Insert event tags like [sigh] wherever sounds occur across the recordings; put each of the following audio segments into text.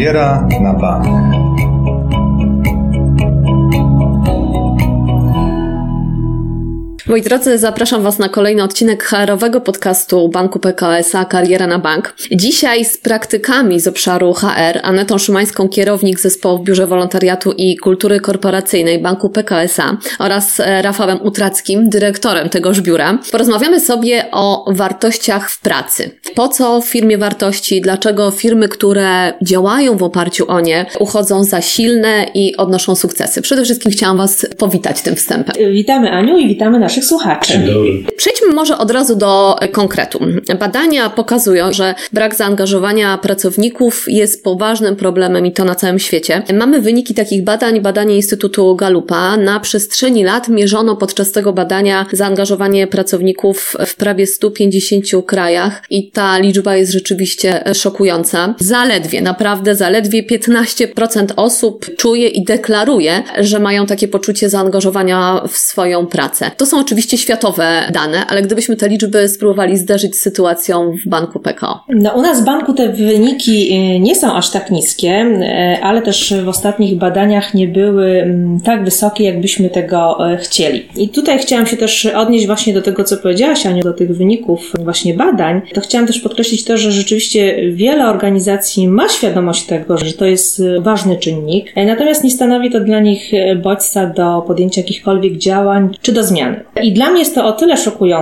Kariera na bank. Moi drodzy, zapraszam Was na kolejny odcinek HR-owego podcastu Banku PKS-a Kariera na Bank. Dzisiaj z praktykami z obszaru HR, Anetą Szymańską, kierownik zespołu w Biurze Wolontariatu i Kultury Korporacyjnej Banku PKS-a oraz e, Rafałem Utrackim, dyrektorem tegoż biura. Porozmawiamy sobie o wartościach w pracy. Po co w firmie wartości, dlaczego firmy, które działają w oparciu o nie, uchodzą za silne i odnoszą sukcesy. Przede wszystkim chciałam Was powitać tym wstępem. Witamy Aniu i witamy naszych naszych słuchaczy. Dzień dobry. Przejdźmy może od razu do konkretu. Badania pokazują, że brak zaangażowania pracowników jest poważnym problemem i to na całym świecie. Mamy wyniki takich badań, badanie Instytutu Galupa. Na przestrzeni lat mierzono podczas tego badania zaangażowanie pracowników w prawie 150 krajach i ta liczba jest rzeczywiście szokująca. Zaledwie, naprawdę zaledwie 15% osób czuje i deklaruje, że mają takie poczucie zaangażowania w swoją pracę. To są oczywiście światowe dane, ale gdybyśmy te liczby spróbowali zderzyć z sytuacją w banku PKO. No, u nas w banku te wyniki y, nie są aż tak niskie, y, ale też w ostatnich badaniach nie były mm, tak wysokie, jakbyśmy tego y, chcieli. I tutaj chciałam się też odnieść właśnie do tego, co powiedziałaś, Aniu, do tych wyników właśnie badań. To chciałam też podkreślić to, że rzeczywiście wiele organizacji ma świadomość tego, że to jest ważny czynnik, natomiast nie stanowi to dla nich bodźca do podjęcia jakichkolwiek działań czy do zmiany. I dla mnie jest to o tyle szokujące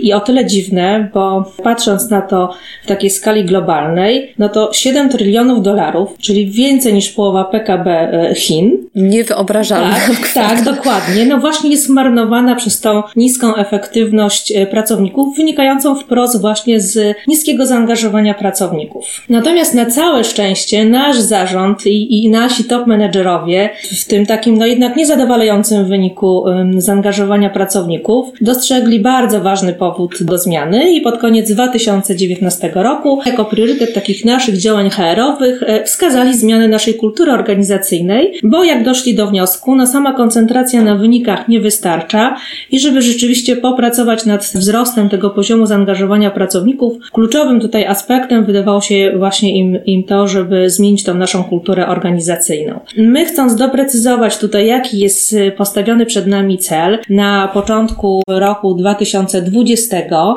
i o tyle dziwne, bo patrząc na to w takiej skali globalnej, no to 7 trylionów dolarów, czyli więcej niż połowa PKB e, Chin. Niewyobrażalne. Tak, [laughs] tak, dokładnie. No właśnie jest marnowana przez tą niską efektywność e, pracowników, wynikającą wprost właśnie z niskiego zaangażowania pracowników. Natomiast na całe szczęście nasz zarząd i, i nasi top menedżerowie w tym takim no jednak niezadowalającym wyniku um, zaangażowania pracowników pracowników dostrzegli bardzo ważny powód do zmiany i pod koniec 2019 roku jako priorytet takich naszych działań HR-owych e, wskazali zmianę naszej kultury organizacyjnej, bo jak doszli do wniosku, no sama koncentracja na wynikach nie wystarcza i żeby rzeczywiście popracować nad wzrostem tego poziomu zaangażowania pracowników, kluczowym tutaj aspektem wydawało się właśnie im, im to, żeby zmienić tą naszą kulturę organizacyjną. My chcąc doprecyzować tutaj, jaki jest postawiony przed nami cel, na początku roku 2020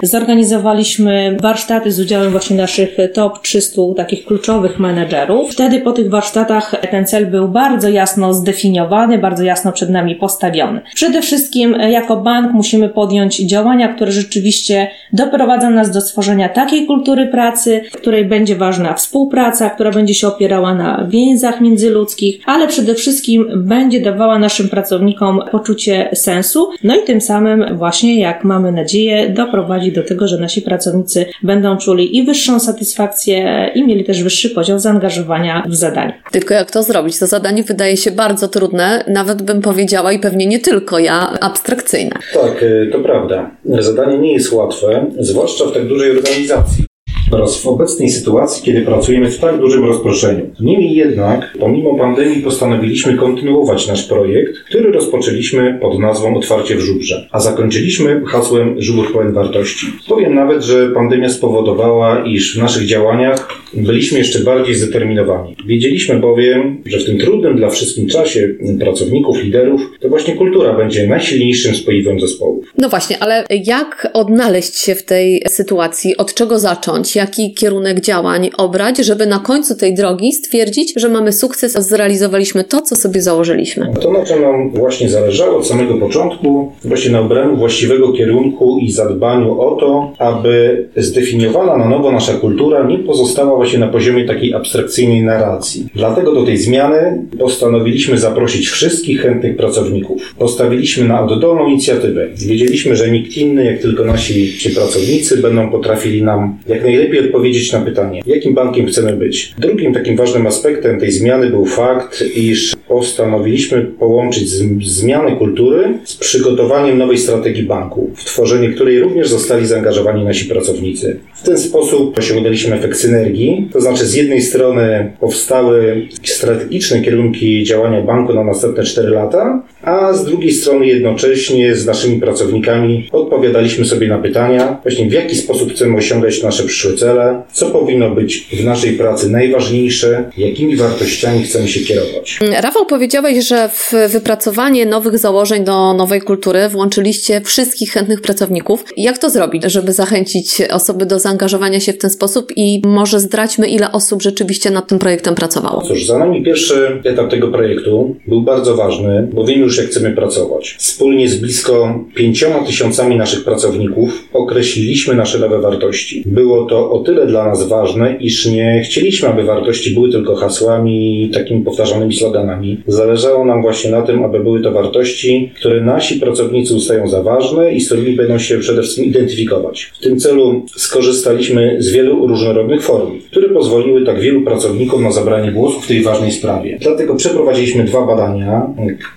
zorganizowaliśmy warsztaty z udziałem właśnie naszych top 300 takich kluczowych menedżerów. Wtedy po tych warsztatach ten cel był bardzo jasno zdefiniowany, bardzo jasno przed nami postawiony. Przede wszystkim jako bank musimy podjąć działania, które rzeczywiście doprowadzą nas do stworzenia takiej kultury pracy, w której będzie ważna współpraca, która będzie się opierała na więzach międzyludzkich, ale przede wszystkim będzie dawała naszym pracownikom poczucie sensu, no i tym samym właśnie, jak mamy nadzieję, doprowadzi do tego, że nasi pracownicy będą czuli i wyższą satysfakcję i mieli też wyższy poziom zaangażowania w zadanie. Tylko jak to zrobić? To zadanie wydaje się bardzo trudne, nawet bym powiedziała i pewnie nie tylko ja, abstrakcyjne. Tak, y, to prawda. Zadanie nie jest łatwe, zwłaszcza w tak dużej organizacji oraz w obecnej sytuacji, kiedy pracujemy w tak dużym rozproszeniu. Niemniej jednak, pomimo pandemii postanowiliśmy kontynuować nasz projekt, który rozpoczęliśmy pod nazwą Otwarcie w Żubrze, a zakończyliśmy hasłem Żubr pełen wartości. Powiem nawet, że pandemia spowodowała, iż w naszych działaniach byliśmy jeszcze bardziej zdeterminowani. Wiedzieliśmy bowiem, że w tym trudnym dla wszystkim czasie pracowników, liderów, to właśnie kultura będzie najsilniejszym spoiwem zespołów. No właśnie, ale jak odnaleźć się w tej sytuacji? Od czego zacząć? Jaki kierunek działań obrać, żeby na końcu tej drogi stwierdzić, że mamy sukces, a zrealizowaliśmy to, co sobie założyliśmy. To, na czym nam właśnie zależało od samego początku, właśnie na obraniu właściwego kierunku i zadbaniu o to, aby zdefiniowana na nowo nasza kultura nie pozostała właśnie na poziomie takiej abstrakcyjnej narracji. Dlatego do tej zmiany postanowiliśmy zaprosić wszystkich chętnych pracowników. Postawiliśmy na oddolną inicjatywę. Wiedzieliśmy, że nikt inny, jak tylko nasi ci pracownicy będą potrafili nam jak najlepiej odpowiedzieć na pytanie, jakim bankiem chcemy być. Drugim takim ważnym aspektem tej zmiany był fakt, iż postanowiliśmy połączyć zmianę kultury z przygotowaniem nowej strategii banku, w tworzenie której również zostali zaangażowani nasi pracownicy. W ten sposób osiągnęliśmy efekt synergii, to znaczy z jednej strony powstały strategiczne kierunki działania banku na następne 4 lata, a z drugiej strony jednocześnie z naszymi pracownikami odpowiadaliśmy sobie na pytania, właśnie w jaki sposób chcemy osiągać nasze przyszłe cele, co powinno być w naszej pracy najważniejsze, jakimi wartościami chcemy się kierować. Rafał, powiedziałeś, że w wypracowanie nowych założeń do nowej kultury włączyliście wszystkich chętnych pracowników. Jak to zrobić, żeby zachęcić osoby do zaangażowania się w ten sposób i może zdradźmy, ile osób rzeczywiście nad tym projektem pracowało? Cóż, za nami pierwszy etap tego projektu był bardzo ważny, bo wiemy już, jak chcemy pracować. Wspólnie z blisko pięcioma tysiącami naszych pracowników określiliśmy nasze nowe wartości. Było to o tyle dla nas ważne, iż nie chcieliśmy, aby wartości były tylko hasłami i takimi powtarzanymi sloganami. Zależało nam właśnie na tym, aby były to wartości, które nasi pracownicy ustają za ważne i z którymi będą się przede wszystkim identyfikować. W tym celu skorzystaliśmy z wielu różnorodnych form, które pozwoliły tak wielu pracownikom na zabranie głosu w tej ważnej sprawie. Dlatego przeprowadziliśmy dwa badania,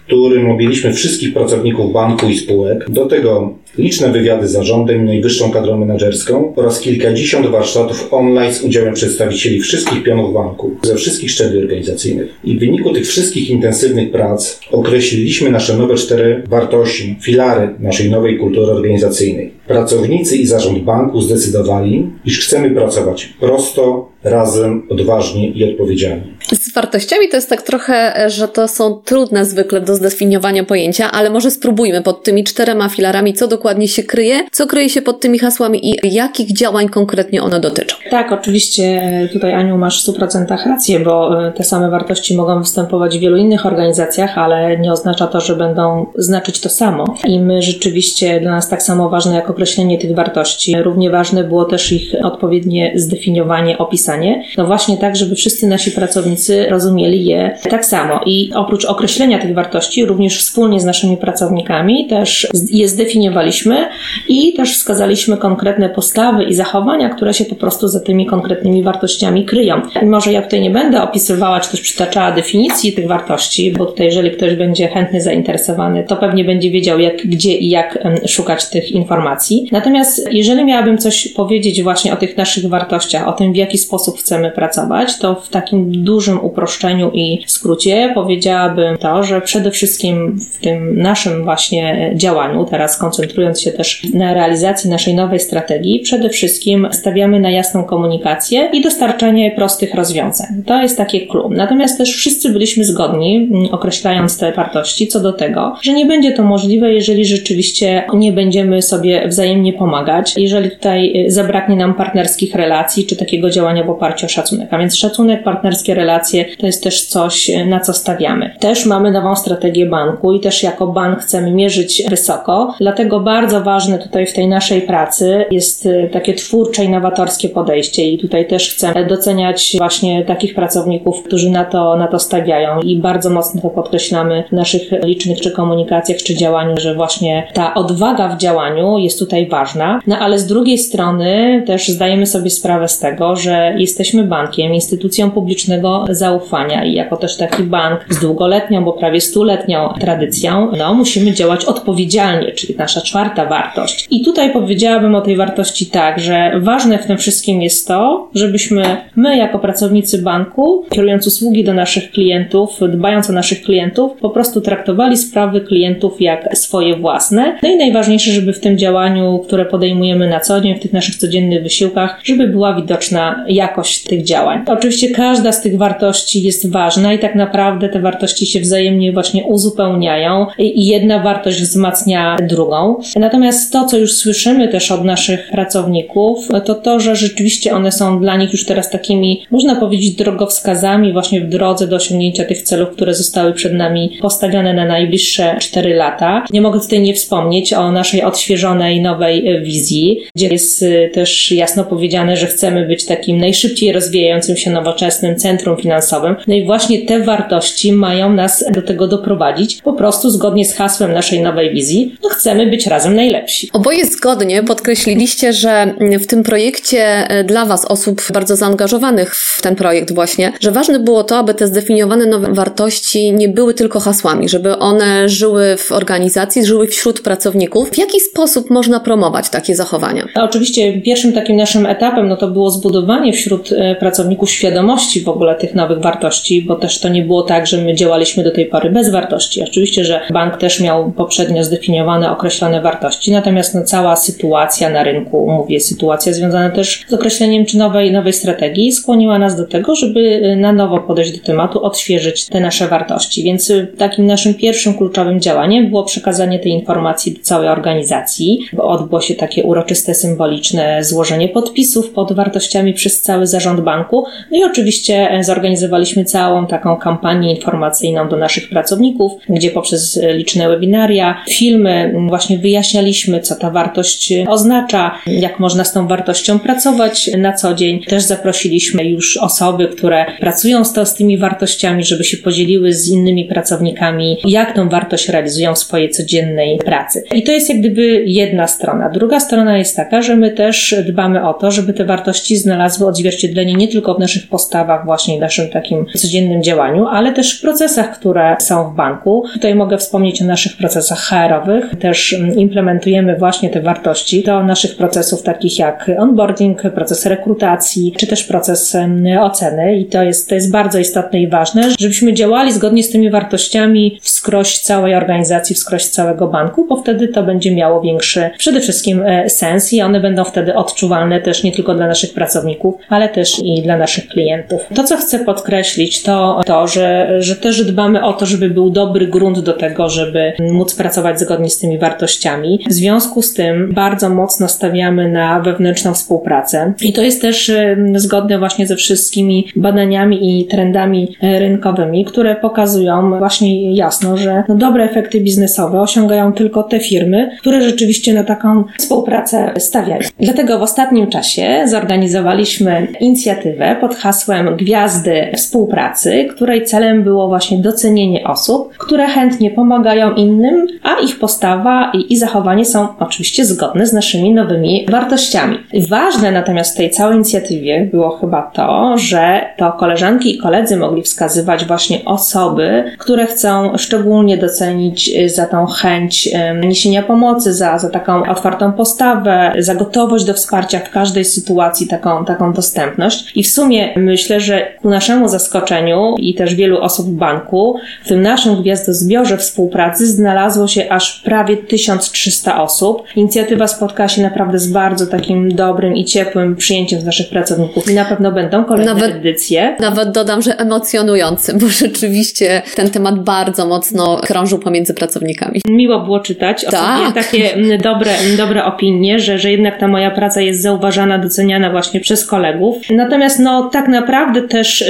którym objęliśmy wszystkich pracowników banku i spółek. Do tego liczne wywiady z zarządem i najwyższą kadrą menedżerską oraz kilkadziesiąt warsztatów online z udziałem przedstawicieli wszystkich pionów banku ze wszystkich szczebli organizacyjnych. I w wyniku tych wszystkich intensywnych prac określiliśmy nasze nowe cztery wartości, filary naszej nowej kultury organizacyjnej. Pracownicy i zarząd banku zdecydowali, iż chcemy pracować prosto, razem, odważnie i odpowiedzialnie. Z wartościami to jest tak trochę, że to są trudne zwykle do zdefiniowania pojęcia, ale może spróbujmy pod tymi czterema filarami, co dokładnie się kryje, co kryje się pod tymi hasłami i jakich działań konkretnie one dotyczą. Tak, oczywiście tutaj Aniu masz w 100% rację, bo e, te same wartości mogą występować w wielu innych organizacjach, ale nie oznacza to, że będą znaczyć to samo. I my rzeczywiście dla nas tak samo ważne jak określenie tych wartości, równie ważne było też ich odpowiednie zdefiniowanie, opisanie no właśnie tak, żeby wszyscy nasi pracownicy rozumieli je tak samo. I oprócz określenia tych wartości, również wspólnie z naszymi pracownikami też je zdefiniowaliśmy i też wskazaliśmy konkretne postawy i zachowania, które się po prostu za tymi konkretnymi wartościami kryją. I może ja tutaj nie będę opisywała, czy też przytaczała definicji tych wartości, bo tutaj jeżeli ktoś będzie chętny, zainteresowany, to pewnie będzie wiedział, jak, gdzie i jak szukać tych informacji. Natomiast jeżeli miałabym coś powiedzieć właśnie o tych naszych wartościach, o tym, w jaki sposób chcemy pracować, to w takim dużym uproszczeniu i skrócie powiedziałabym to, że przede wszystkim w tym naszym właśnie działaniu, teraz koncentrując się też na realizacji naszej nowej strategii, przede wszystkim stawiamy na jasną komunikację i dostarczanie prostych rozwiązań. To jest takie klub. Natomiast też wszyscy byliśmy zgodni, mm, określając te wartości, co do tego, że nie będzie to możliwe, jeżeli rzeczywiście nie będziemy sobie wzajemnie pomagać, jeżeli tutaj zabraknie nam partnerskich relacji, czy takiego działania w oparciu o szacunek. A więc szacunek, partnerskie relacje to jest też coś, na co stawiamy. Też mamy nową strategię banku i też jako bank chcemy mierzyć wysoko, dlatego bardzo ważne tutaj w tej naszej pracy jest y, takie twórcze, innowatorskie podejście i tutaj też chcę doceniać właśnie takich pracowników, którzy na to, na to stawiają i bardzo mocno to podkreślamy w naszych licznych czy komunikacjach, czy działaniu, że właśnie ta odwaga w działaniu jest tutaj ważna. No ale z drugiej strony też zdajemy sobie sprawę z tego, że jesteśmy bankiem, instytucją publicznego zaufania i jako też taki bank z długoletnią, bo prawie stuletnią tradycją, no musimy działać odpowiedzialnie, czyli nasza czwarta wartość. I tutaj powiedziałabym o tej wartości tak, że ważne w tym wszystkim jest to, żebyśmy my jako pracownicy banku, kierując usługi do naszych klientów, dbając o naszych klientów, po prostu traktowali sprawy klientów jak swoje własne. No i najważniejsze, żeby w tym działaniu, które podejmujemy na co dzień, w tych naszych codziennych wysiłkach, żeby była widoczna jakość tych działań. Oczywiście każda z tych wartości jest ważna i tak naprawdę te wartości się wzajemnie właśnie uzupełniają i jedna wartość wzmacnia drugą. Natomiast to, co już słyszymy też od naszych pracowników, to to, że rzeczywiście one są dla nich już teraz takimi, można powiedzieć, drogowskazami właśnie w drodze do osiągnięcia tych celów, które zostały przed nami postawione na najbliższe 4 lata. Nie mogę tutaj nie wspomnieć o naszej odświeżonej, nowej wizji, gdzie jest też jasno powiedziane, że chcemy być takim najszybciej rozwijającym się nowoczesnym centrum finansowym. No i właśnie te wartości mają nas do tego doprowadzić. Po prostu zgodnie z hasłem naszej nowej wizji, no chcemy być razem najlepsi. Oboje zgodnie podkreśliliście, że w tym projekcie e, dla Was, osób bardzo zaangażowanych w ten projekt właśnie, że ważne było to, aby te zdefiniowane nowe wartości nie były tylko hasłami, żeby one żyły w organizacji, żyły wśród pracowników. W jaki sposób można promować takie zachowania? A oczywiście pierwszym takim naszym etapem no to było zbudowanie wśród e, pracowników świadomości w ogóle tych tych nowych wartości, bo też to nie było tak, że my działaliśmy do tej pory bez wartości. Oczywiście, że bank też miał poprzednio zdefiniowane określone wartości, natomiast no, cała sytuacja na rynku, mówię, sytuacja związana też z określeniem czy nowej, nowej strategii skłoniła nas do tego, żeby y, na nowo podejść do tematu, odświeżyć te nasze wartości. Więc y, takim naszym pierwszym kluczowym działaniem było przekazanie tej informacji do całej organizacji, bo odbyło się takie uroczyste, symboliczne złożenie podpisów pod wartościami przez cały zarząd banku. No i oczywiście e, zorganizowaliśmy całą taką kampanię informacyjną do naszych pracowników, gdzie poprzez liczne webinaria, filmy właśnie wyjaśnialiśmy, co ta wartość oznacza, jak można z tą wartością pracować na co dzień. Też zaprosiliśmy już osoby, które pracują z, to, z tymi wartościami, żeby się podzieliły z innymi pracownikami, jak tą wartość realizują w swojej codziennej pracy. I to jest jak gdyby jedna strona. Druga strona jest taka, że my też dbamy o to, żeby te wartości znalazły odzwierciedlenie nie tylko w naszych postawach, właśnie naszym takim codziennym działaniu, ale też w procesach, które są w banku. Tutaj mogę wspomnieć o naszych procesach HR-owych. Też mm, implementujemy właśnie te wartości do naszych procesów takich jak onboarding, proces rekrutacji, czy też proces oceny i to jest, to jest bardzo istotne i ważne, żebyśmy działali zgodnie z tymi wartościami wskroś całej organizacji, wskroś całego banku, bo wtedy to będzie miało większy przede wszystkim e, sens i one będą wtedy odczuwalne też nie tylko dla naszych pracowników, ale też i dla naszych klientów. To, co chcę podkreślić, to to, że, że też dbamy o to, żeby był dobry grunt do tego, żeby móc pracować zgodnie z tymi wartościami. W związku z tym bardzo mocno stawiamy na wewnętrzną współpracę i to jest też zgodne właśnie ze wszystkimi badaniami i trendami e, rynkowymi, które pokazują właśnie jasno, że no dobre efekty biznesowe osiągają tylko te firmy, które rzeczywiście na taką współpracę stawiają. Dlatego w ostatnim czasie zorganizowaliśmy inicjatywę pod hasłem Gwiazdy Współpracy, której celem było właśnie docenienie osób, które chętnie pomagają innym, a ich postawa i zachowanie są oczywiście zgodne z naszymi nowymi wartościami. Ważne natomiast w tej całej inicjatywie było chyba to, że to koleżanki i koledzy mogli wskazywać właśnie osoby, które chcą szczególnie docenić za tą chęć niesienia pomocy, za, za taką otwartą postawę, za gotowość do wsparcia w każdej sytuacji, taką, taką dostępność. I w sumie myślę, że naszemu zaskoczeniu i też wielu osób w banku, w tym naszym gwiazdozbiorze współpracy znalazło się aż prawie 1300 osób. Inicjatywa spotkała się naprawdę z bardzo takim dobrym i ciepłym przyjęciem z naszych pracowników i na pewno będą kolejne nawet, edycje. Nawet dodam, że emocjonującym, bo rzeczywiście ten temat bardzo mocno krążył pomiędzy pracownikami. Miło było czytać tak. takie dobre, dobre opinie, że, że jednak ta moja praca jest zauważana, doceniana właśnie przez kolegów. Natomiast no tak naprawdę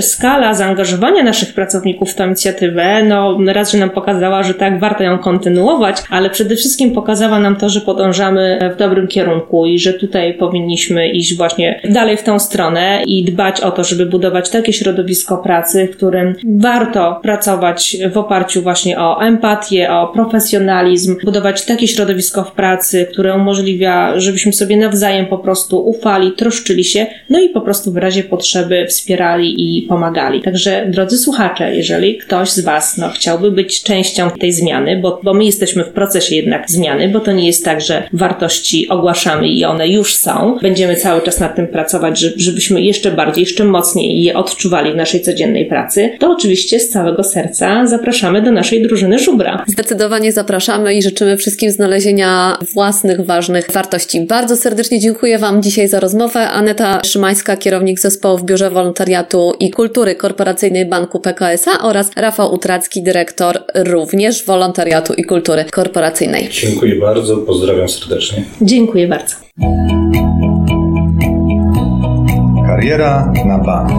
skala zaangażowania naszych pracowników w tę inicjatywę, no raz, że nam pokazała, że tak, warto ją kontynuować, ale przede wszystkim pokazała nam to, że podążamy w dobrym kierunku i że tutaj powinniśmy iść właśnie dalej w tą stronę i dbać o to, żeby budować takie środowisko pracy, w którym warto pracować w oparciu właśnie o empatię, o profesjonalizm, budować takie środowisko w pracy, które umożliwia, żebyśmy sobie nawzajem po prostu ufali, troszczyli się, no i po prostu w razie potrzeby wspierali i pomagali. Także drodzy słuchacze, jeżeli ktoś z Was no, chciałby być częścią tej zmiany, bo, bo my jesteśmy w procesie jednak zmiany, bo to nie jest tak, że wartości ogłaszamy i one już są. Będziemy cały czas nad tym pracować, żebyśmy jeszcze bardziej, jeszcze mocniej je odczuwali w naszej codziennej pracy, to oczywiście z całego serca zapraszamy do naszej drużyny Żubra. Zdecydowanie zapraszamy i życzymy wszystkim znalezienia własnych, ważnych wartości. Bardzo serdecznie dziękuję Wam dzisiaj za rozmowę. Aneta Szymańska, kierownik zespołu w Biurze Wolontariatu i Kultury Korporacyjnej Banku PKSA oraz Rafał Utracki, dyrektor również Wolontariatu i Kultury Korporacyjnej. Dziękuję bardzo, pozdrawiam serdecznie. Dziękuję bardzo. Kariera na bank.